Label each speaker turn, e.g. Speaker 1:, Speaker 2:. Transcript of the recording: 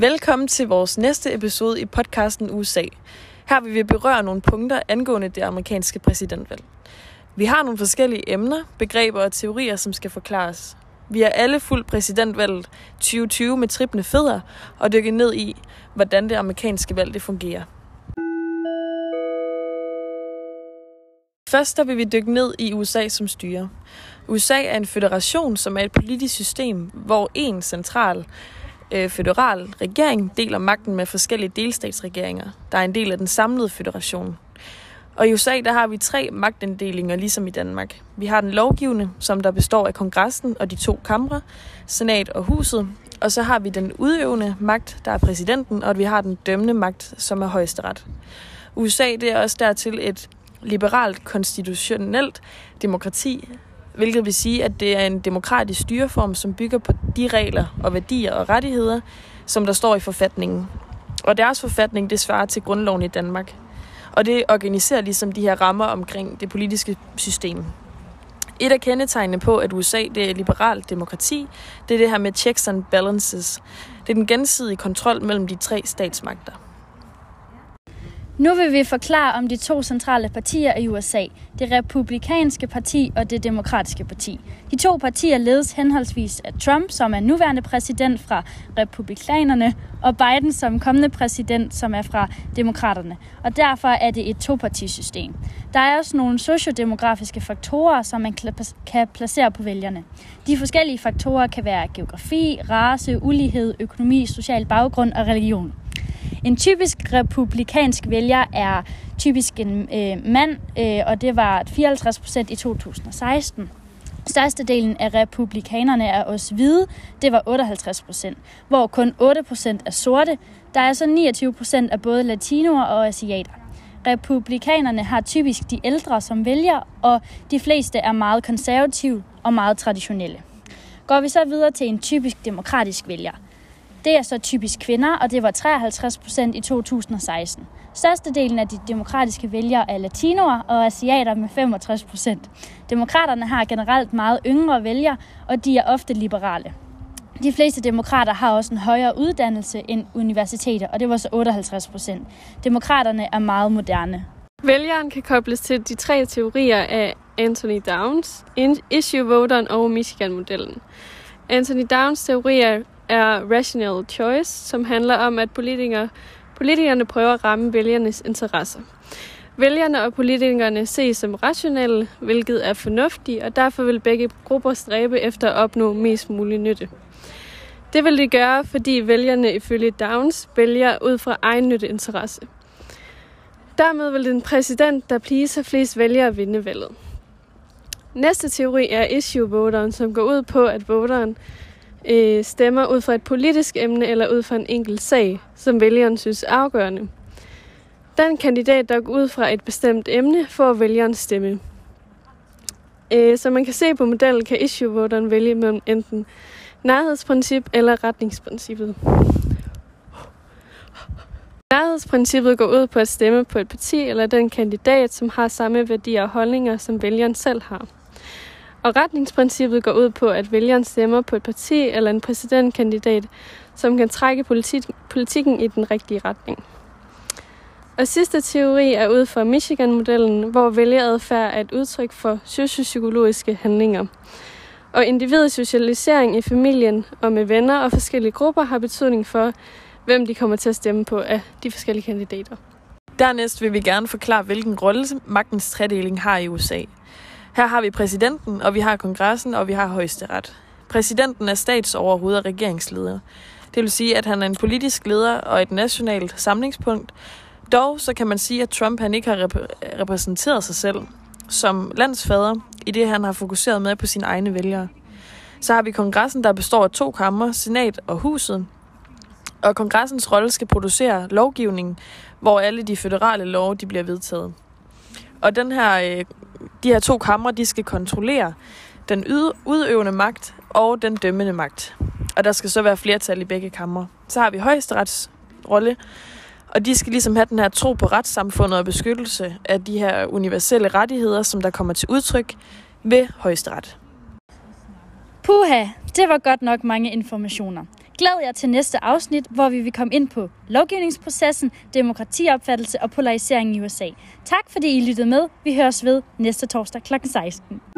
Speaker 1: Velkommen til vores næste episode i podcasten USA. Her vil vi berøre nogle punkter angående det amerikanske præsidentvalg. Vi har nogle forskellige emner, begreber og teorier, som skal forklares. Vi har alle fuldt præsidentvalget 2020 med trippende fødder og dykke ned i, hvordan det amerikanske valg det fungerer. Først der vil vi dykke ned i USA som styre. USA er en federation, som er et politisk system, hvor en central øh, føderal regering deler magten med forskellige delstatsregeringer, der er en del af den samlede federation. Og i USA der har vi tre magtinddelinger, ligesom i Danmark. Vi har den lovgivende, som der består af kongressen og de to kamre, senat og huset. Og så har vi den udøvende magt, der er præsidenten, og vi har den dømmende magt, som er højesteret. USA det er også dertil et liberalt konstitutionelt demokrati, hvilket vil sige, at det er en demokratisk styreform, som bygger på de regler og værdier og rettigheder, som der står i forfatningen. Og deres forfatning, det svarer til grundloven i Danmark. Og det organiserer ligesom de her rammer omkring det politiske system. Et af kendetegnene på, at USA det er et liberalt demokrati, det er det her med checks and balances. Det er den gensidige kontrol mellem de tre statsmagter.
Speaker 2: Nu vil vi forklare om de to centrale partier i USA, det republikanske parti og det demokratiske parti. De to partier ledes henholdsvis af Trump, som er nuværende præsident fra republikanerne, og Biden som kommende præsident, som er fra demokraterne. Og derfor er det et topartisystem. Der er også nogle sociodemografiske faktorer, som man kan placere på vælgerne. De forskellige faktorer kan være geografi, race, ulighed, økonomi, social baggrund og religion. En typisk republikansk vælger er typisk en øh, mand, øh, og det var 54 procent i 2016. Størstedelen af republikanerne er også hvide, det var 58 procent, hvor kun 8 procent er sorte. Der er så 29 procent af både latinoer og asiater. Republikanerne har typisk de ældre som vælger, og de fleste er meget konservative og meget traditionelle. Går vi så videre til en typisk demokratisk vælger – det er så typisk kvinder, og det var 53 procent i 2016. Størstedelen af de demokratiske vælgere er latinoer og asiater med 65 procent. Demokraterne har generelt meget yngre vælgere, og de er ofte liberale. De fleste demokrater har også en højere uddannelse end universiteter, og det var så 58 procent. Demokraterne er meget moderne.
Speaker 3: Vælgeren kan kobles til de tre teorier af Anthony Downs, issue voteren og Michigan-modellen. Anthony Downs teorier er Rational Choice, som handler om, at politikere, politikerne prøver at ramme vælgernes interesser. Vælgerne og politikerne ses som rationelle, hvilket er fornuftigt, og derfor vil begge grupper stræbe efter at opnå mest mulig nytte. Det vil de gøre, fordi vælgerne ifølge Downs vælger ud fra egen nytteinteresse. Dermed vil den præsident, der pleaser flest vælgere, vinde valget. Næste teori er issue-voteren, som går ud på, at voteren øh, stemmer ud fra et politisk emne eller ud fra en enkelt sag, som vælgeren synes er afgørende. Den kandidat, der går ud fra et bestemt emne, får vælgerens stemme. Øh, som man kan se på modellen, kan issue-voteren vælge mellem enten nærhedsprincip eller retningsprincippet. Nærhedsprincippet går ud på at stemme på et parti eller den kandidat, som har samme værdier og holdninger, som vælgeren selv har. Og retningsprincippet går ud på, at vælgeren stemmer på et parti eller en præsidentkandidat, som kan trække politik, politikken i den rigtige retning. Og sidste teori er ud fra Michigan-modellen, hvor vælgeradfærd er et udtryk for sociopsykologiske handlinger. Og individets socialisering i familien og med venner og forskellige grupper har betydning for, hvem de kommer til at stemme på af de forskellige kandidater.
Speaker 1: Dernæst vil vi gerne forklare, hvilken rolle magtens tredeling har i USA. Her har vi præsidenten, og vi har kongressen, og vi har højesteret. Præsidenten er statsoverhoved og regeringsleder. Det vil sige, at han er en politisk leder og et nationalt samlingspunkt. Dog så kan man sige, at Trump han ikke har rep- repræsenteret sig selv som landsfader, i det han har fokuseret med på sine egne vælgere. Så har vi kongressen, der består af to kammer, senat og huset. Og kongressens rolle skal producere lovgivning, hvor alle de føderale love de bliver vedtaget. Og den her, øh, de her to kamre, de skal kontrollere den udøvende magt og den dømmende magt. Og der skal så være flertal i begge kamre. Så har vi højesterets rolle, og de skal ligesom have den her tro på retssamfundet og beskyttelse af de her universelle rettigheder, som der kommer til udtryk ved højesteret.
Speaker 2: Puha, det var godt nok mange informationer. Glæd jer til næste afsnit, hvor vi vil komme ind på lovgivningsprocessen, demokratiopfattelse og polarisering i USA. Tak fordi I lyttede med. Vi høres ved næste torsdag kl. 16.